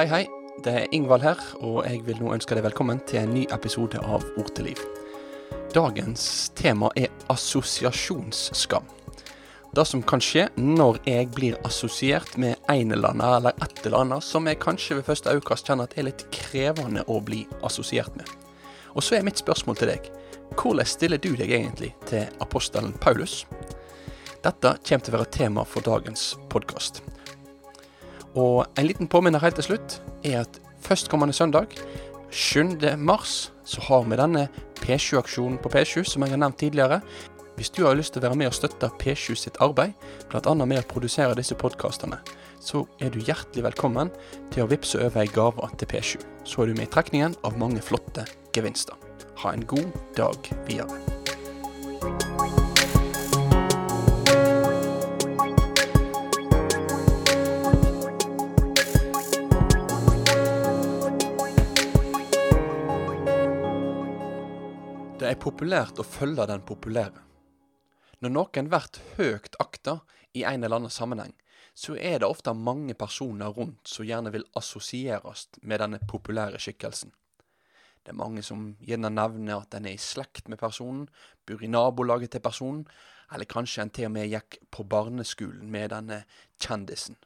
Hei, hei. Det er Ingvald her, og jeg vil nå ønske deg velkommen til en ny episode av Ord til liv. Dagens tema er assosiasjonsskam. Det som kan skje når jeg blir assosiert med en eller annen eller et eller annet som jeg kanskje ved første øyekast kjenner at er litt krevende å bli assosiert med. Og så er mitt spørsmål til deg. Hvordan stiller du deg egentlig til apostelen Paulus? Dette kommer til å være tema for dagens podkast. Og en liten påminner helt til slutt er at førstkommende søndag, 7. mars, så har vi denne P7-aksjonen på P7 som jeg har nevnt tidligere. Hvis du har lyst til å være med og støtte P7 sitt arbeid, bl.a. med å produsere disse podkastene, så er du hjertelig velkommen til å vippse over ei gave til P7. Så er du med i trekningen av mange flotte gevinster. Ha en god dag videre. Er populært å følge den populære. Når noen blir høyt akta i en eller annen sammenheng, så er det ofte mange personer rundt som gjerne vil assosieres med denne populære skikkelsen. Det er mange som gjerne nevner at en er i slekt med personen, bor i nabolaget til personen, eller kanskje en til og med gikk på barneskolen med denne kjendisen.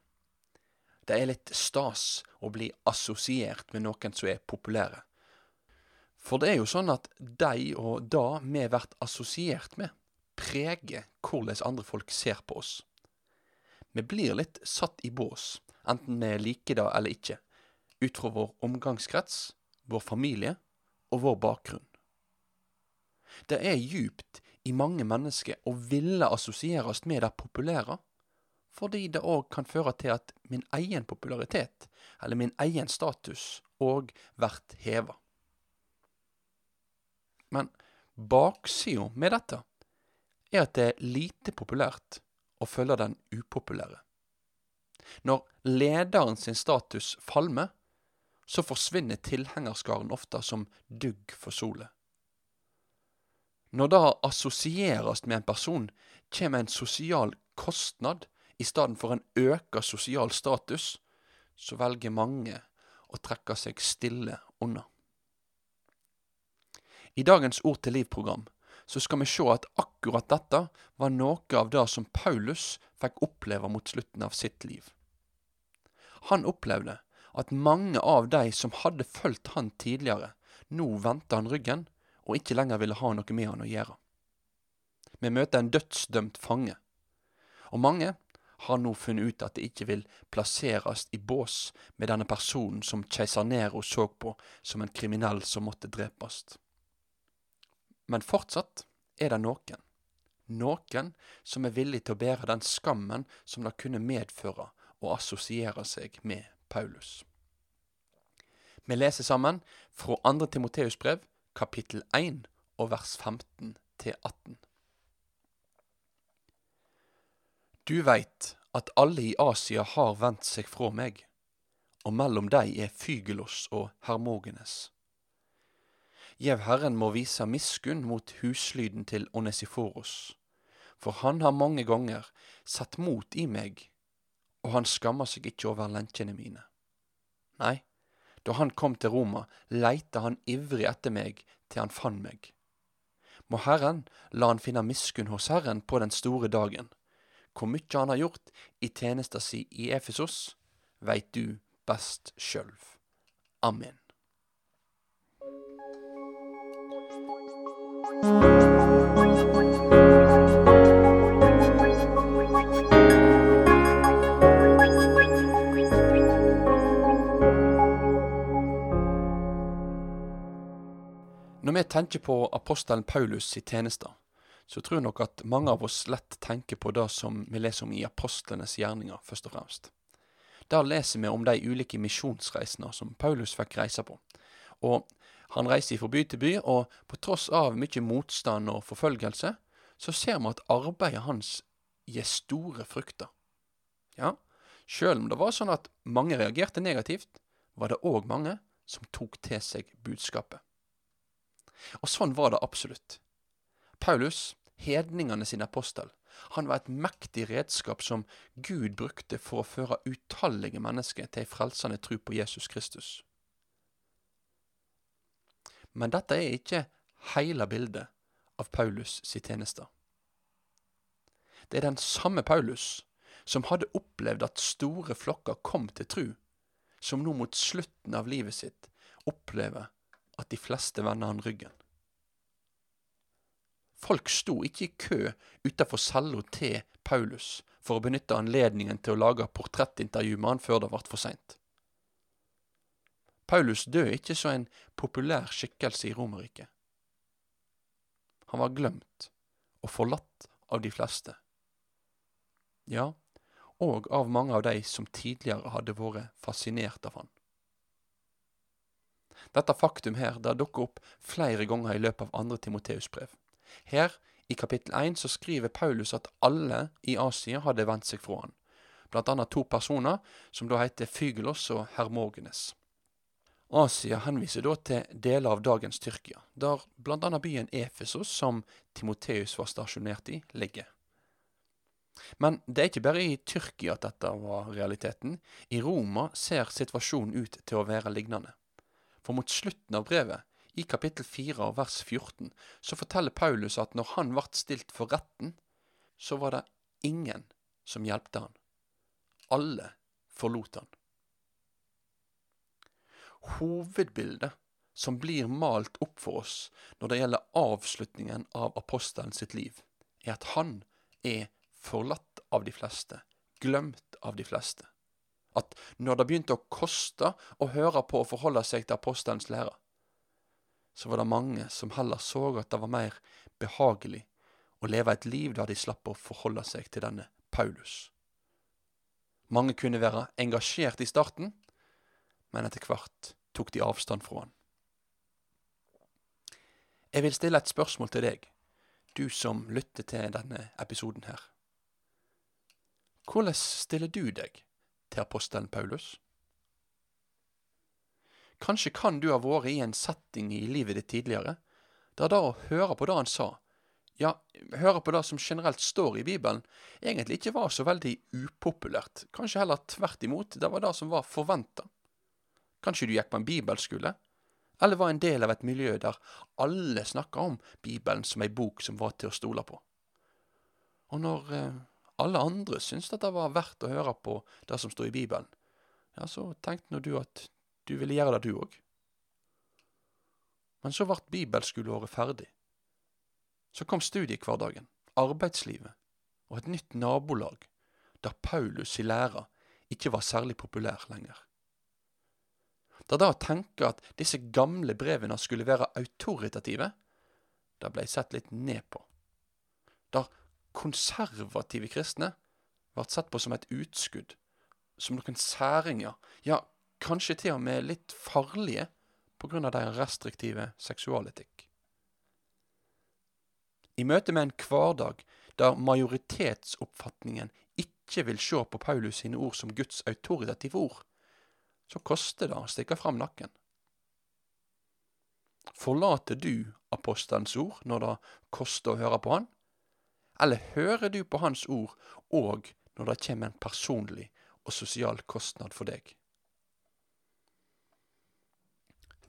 Det er litt stas å bli assosiert med noen som er populære. For det er jo sånn at de og det vi blir assosiert med, preger hvordan andre folk ser på oss. Vi blir litt satt i bås, enten vi liker det eller ikke, ut fra vår omgangskrets, vår familie og vår bakgrunn. Det er djupt i mange mennesker å ville assosieres med det populære, fordi det òg kan føre til at min egen popularitet, eller min egen status, òg blir heva. Men baksida med dette er at det er lite populært å følge den upopulære. Når lederen sin status falmer, så forsvinner tilhengerskaren ofte som dugg for solet. Når det assosieres med en person, kommer en sosial kostnad i stedet for en øka sosial status, så velger mange å trekke seg stille unna. I dagens Ord til liv-program så skal vi se at akkurat dette var noe av det som Paulus fikk oppleve mot slutten av sitt liv. Han opplevde at mange av de som hadde fulgt han tidligere, nå vendte han ryggen og ikke lenger ville ha noe med han å gjøre. Vi møter en dødsdømt fange, og mange har nå funnet ut at det ikke vil plasseres i bås med denne personen som keiser Nero så på som en kriminell som måtte drepes. Men fortsatt er det noen. Noen som er villig til å bære den skammen som det kunne medføre å assosiere seg med Paulus. Vi leser sammen fra 2. Timoteus brev, kapittel 1 og vers 15 til 18. Du veit at alle i Asia har vendt seg fra meg, og mellom dei er Fygelos og Hermogenes. Gjev Herren må vise miskunn mot huslyden til Onesiforos, for han har mange ganger satt mot i meg, og han skammer seg ikke over lenkjene mine. Nei, da han kom til Roma, leita han ivrig etter meg til han fant meg. Må Herren la han finne miskunn hos Herren på den store dagen. Hvor mye han har gjort i tjenesta si i Efesos, veit du best sjølv. Amen. Når tenker på apostelen Paulus i tjeneste, så tror jeg nok at mange av oss lett tenker på det som vi leser om i apostlenes gjerninger, først og fremst. Der leser vi om de ulike misjonsreisene som Paulus fikk reise på. Og han reiser fra by til by, og på tross av mye motstand og forfølgelse, så ser vi at arbeidet hans gir store frukter. Ja, sjøl om det var sånn at mange reagerte negativt, var det òg mange som tok til seg budskapet. Og sånn var det absolutt. Paulus, hedningene sin apostel, Han var et mektig redskap som Gud brukte for å føre utallige mennesker til ei frelsende tro på Jesus Kristus. Men dette er ikke hele bildet av Paulus si tjeneste. Det er den samme Paulus som hadde opplevd at store flokker kom til tru, som nå mot slutten av livet sitt opplever at de fleste vender han ryggen. Folk sto ikke i kø utafor cella til Paulus for å benytte anledningen til å lage portrettintervju med han før det ble for seint. Paulus døde ikke som en populær skikkelse i Romerriket. Han var glemt og forlatt av de fleste. Ja, og av mange av de som tidligere hadde vært fascinert av han. Dette faktum her det dukker opp flere ganger i løpet av andre Timoteus brev. Her, i kapittel 1, så skriver Paulus at alle i Asia hadde vendt seg fra han, blant annet to personer som da heter Fygelos og Hermogenes. Asia henviser da til deler av dagens Tyrkia, der blant annet byen Efesos, som Timoteus var stasjonert i, ligger. Men det er ikke bare i Tyrkia at dette var realiteten. I Roma ser situasjonen ut til å være lignende. For mot slutten av brevet, i kapittel 4 av vers 14, så forteller Paulus at når han ble stilt for retten, så var det ingen som hjelpte han. Alle forlot han. Hovedbildet som blir malt opp for oss når det gjelder avslutningen av apostelen sitt liv, er at han er forlatt av de fleste, glemt av de fleste. At når det begynte å koste å høre på og forholde seg til apostelens lære, så var det mange som heller så at det var mer behagelig å leve et liv der de slapp å forholde seg til denne Paulus. Mange kunne være engasjert i starten, men etter hvert tok de avstand fra han. Jeg vil stille et spørsmål til deg, du som lytter til denne episoden her. Hvordan stiller du deg til apostelen Paulus? Kanskje kan du ha vært i en setting i livet ditt tidligere, der da å høre på det han sa, ja, høre på det som generelt står i Bibelen, egentlig ikke var så veldig upopulært. Kanskje heller tvert imot, det var det som var forventa. Kanskje du gikk på en bibelskole, eller var en del av et miljø der alle snakka om Bibelen som ei bok som var til å stole på. Og når eh, alle andre syntes at det var verdt å høre på det som sto i Bibelen, ja, så tenkte nå du at du ville gjøre det, du òg. Men så ble bibelskoleåret ferdig. Så kom studiehverdagen, arbeidslivet og et nytt nabolag, der Paulus i læra ikke var særlig populær lenger. Da da å tenke at disse gamle brevene skulle være autoritative, det blei sett litt ned på. Der konservative kristne ble sett på som et utskudd, som noen særinger, ja, kanskje til og med litt farlige på grunn av deres restriktive seksualetikk. I møte med en hverdag der majoritetsoppfatningen ikke vil se på Paulus sine ord som Guds autoritative ord, så koster det å stikke fram nakken. Forlater du apostelens ord når det koster å høre på han? Eller hører du på hans ord òg når det kommer en personlig og sosial kostnad for deg?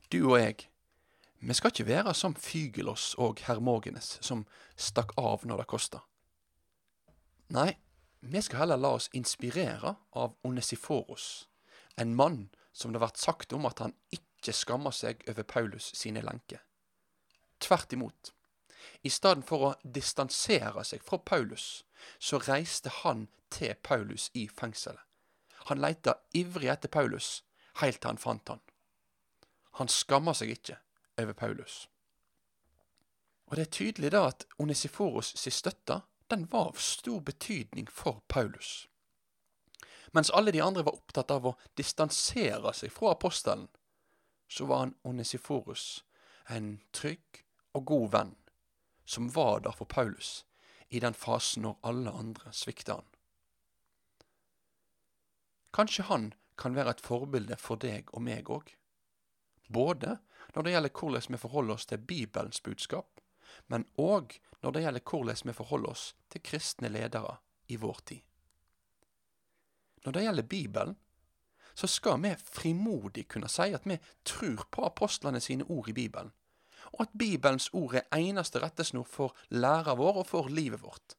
Du og jeg, vi skal ikke være som Fygelos og Hermogenes, som stakk av når det kosta. Nei, vi skal heller la oss inspirere av Onesiforos, en mann som det vært sagt om at han ikke skammer seg over Paulus sine lenker. Tvert imot. I stedet for å distansere seg fra Paulus, så reiste han til Paulus i fengselet. Han leita ivrig etter Paulus, helt til han fant han. Han skammer seg ikke over Paulus. Og det er tydelig da at Onesiforos si støtte, den var av stor betydning for Paulus. Mens alle de andre var opptatt av å distansere seg fra apostelen, så var han Onesiforus en trygg og god venn som var der for Paulus i den fasen når alle andre svikta han. Kanskje han kan være et forbilde for deg og meg òg. Både når det gjelder hvordan vi forholder oss til Bibelens budskap, men òg når det gjelder hvordan vi forholder oss til kristne ledere i vår tid. Når det gjelder Bibelen, så skal vi frimodig kunne si at vi tror på apostlene sine ord i Bibelen, og at Bibelens ord er eneste rettesnor for læra vår og for livet vårt.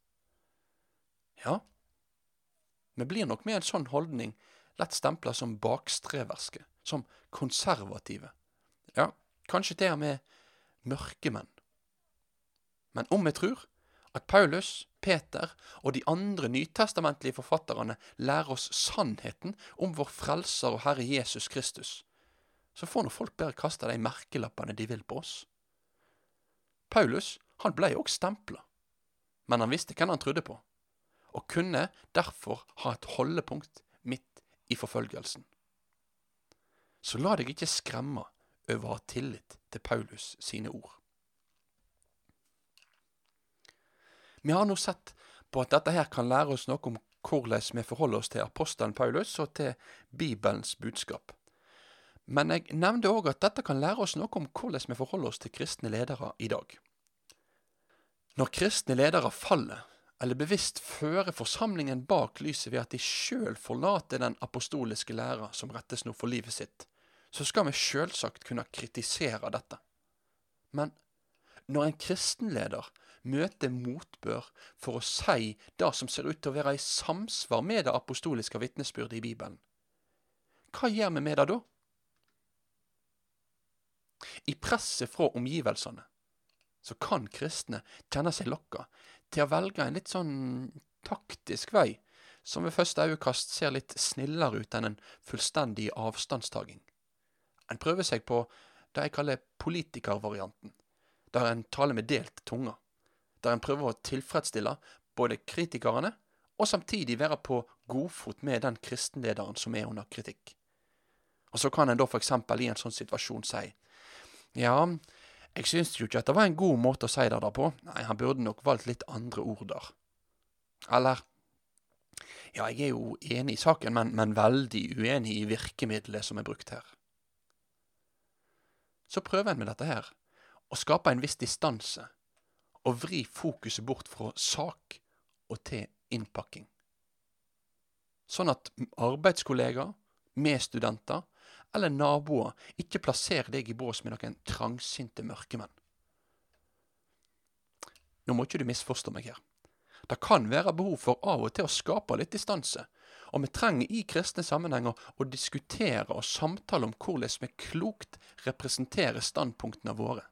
Ja, vi blir nok med en sånn holdning lett stempla som bakstreverske, som konservative. Ja, kanskje til og med mørkemenn. Men om vi tror at Paulus, Peter og de andre nytestamentlige forfatterne lærer oss sannheten om vår frelser og Herre Jesus Kristus, så får nå folk bare kaste de merkelappene de vil på oss. Paulus han blei òg stempla, men han visste hvem han trodde på og kunne derfor ha et holdepunkt midt i forfølgelsen. Så la deg ikke skremme over å ha tillit til Paulus sine ord. Vi har nå sett på at dette her kan lære oss noe om hvordan vi forholder oss til apostelen Paulus og til Bibelens budskap. Men jeg nevnte òg at dette kan lære oss noe om hvordan vi forholder oss til kristne ledere i dag. Når kristne ledere faller, eller bevisst fører forsamlingen bak lyset ved at de sjøl forlater den apostoliske læra som rettesnor for livet sitt, så skal vi sjølsagt kunne kritisere dette. Men når en kristenleder møter motbør for å si det som ser ut til å være i samsvar med det apostoliske vitnesbyrdet i Bibelen, hva gjør vi med det da? I presset fra omgivelsene så kan kristne kjenne seg lokka til å velge en litt sånn taktisk vei, som ved første øyekast ser litt snillere ut enn en fullstendig avstandstaking. En prøver seg på det jeg kaller politikervarianten, der en taler med delt tunge, der en prøver å tilfredsstille både kritikerne og samtidig være på godfot med den kristenlederen som er under kritikk. Og så kan en da eksempel i en sånn situasjon si ja, jeg syns jo ikke at det var en god måte å si det der på. Nei, han burde nok valgt litt andre ord der. Eller Ja, jeg er jo enig i saken, men, men veldig uenig i virkemidlet som er brukt her. Så prøver en med dette her å skape en viss distanse, og vri fokuset bort fra sak og til innpakking. Sånn at arbeidskollegaer, medstudenter eller naboer ikke plasserer deg i bås med noen trangsynte mørkemenn. Nå må ikke du misforstå meg her. Det kan være behov for av og til å skape litt distanse, og vi trenger i kristne sammenhenger å diskutere og samtale om hvordan vi klokt representerer standpunktene våre.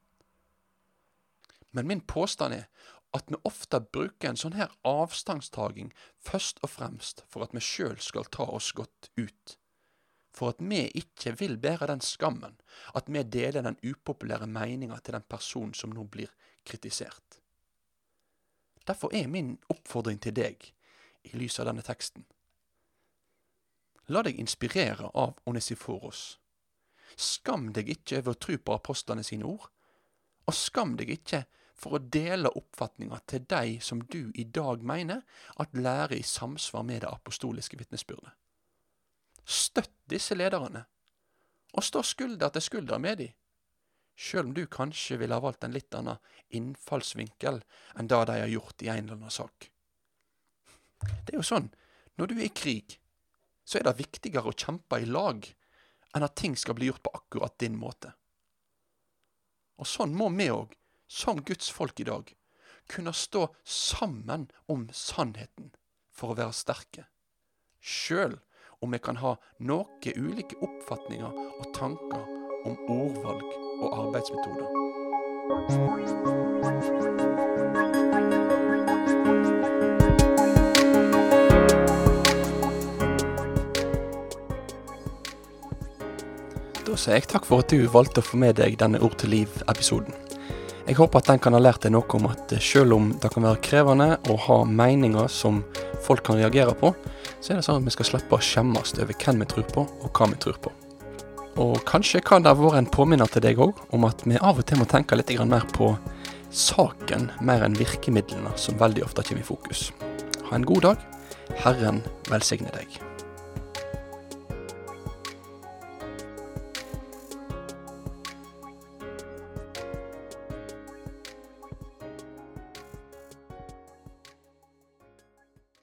Men min påstand er at vi ofte bruker en sånn her avstandstaking først og fremst for at vi sjøl skal ta oss godt ut for at vi ikke vil bære den skammen at vi deler den upopulære meninga til den personen som nå blir kritisert. Derfor er min oppfordring til deg, i lys av denne teksten, la deg inspirere av Onesiforos. Skam deg ikke over å tro på apostlene sine ord, og skam deg ikke for å dele oppfatninga til de som du i dag mener at lærer i samsvar med det apostoliske vitnesbyrdet. Støtt disse lederne, og stå skulder til skulder med dem, sjøl om du kanskje ville ha valgt en litt annen innfallsvinkel enn det de har gjort i en eller annen sak. Det er jo sånn, når du er i krig, så er det viktigere å kjempe i lag enn at ting skal bli gjort på akkurat din måte. Og sånn må vi òg, som Guds folk i dag, kunne stå sammen om sannheten for å være sterke, sjøl om vi kan ha noe ulike oppfatninger og tanker om ordvalg og arbeidsmetoder. Da sier jeg takk for at du valgte å få med deg denne Ord til liv-episoden. Jeg håper at den kan ha lært deg noe om at selv om det kan være krevende å ha meninger som folk kan reagere på, så er det sånn at vi skal slippe å skjemmes over hvem vi tror på, og hva vi tror på. Og kanskje kan det ha vært en påminner til deg òg om at vi av og til må tenke litt mer på saken mer enn virkemidlene som veldig ofte kommer i fokus. Ha en god dag. Herren velsigne deg.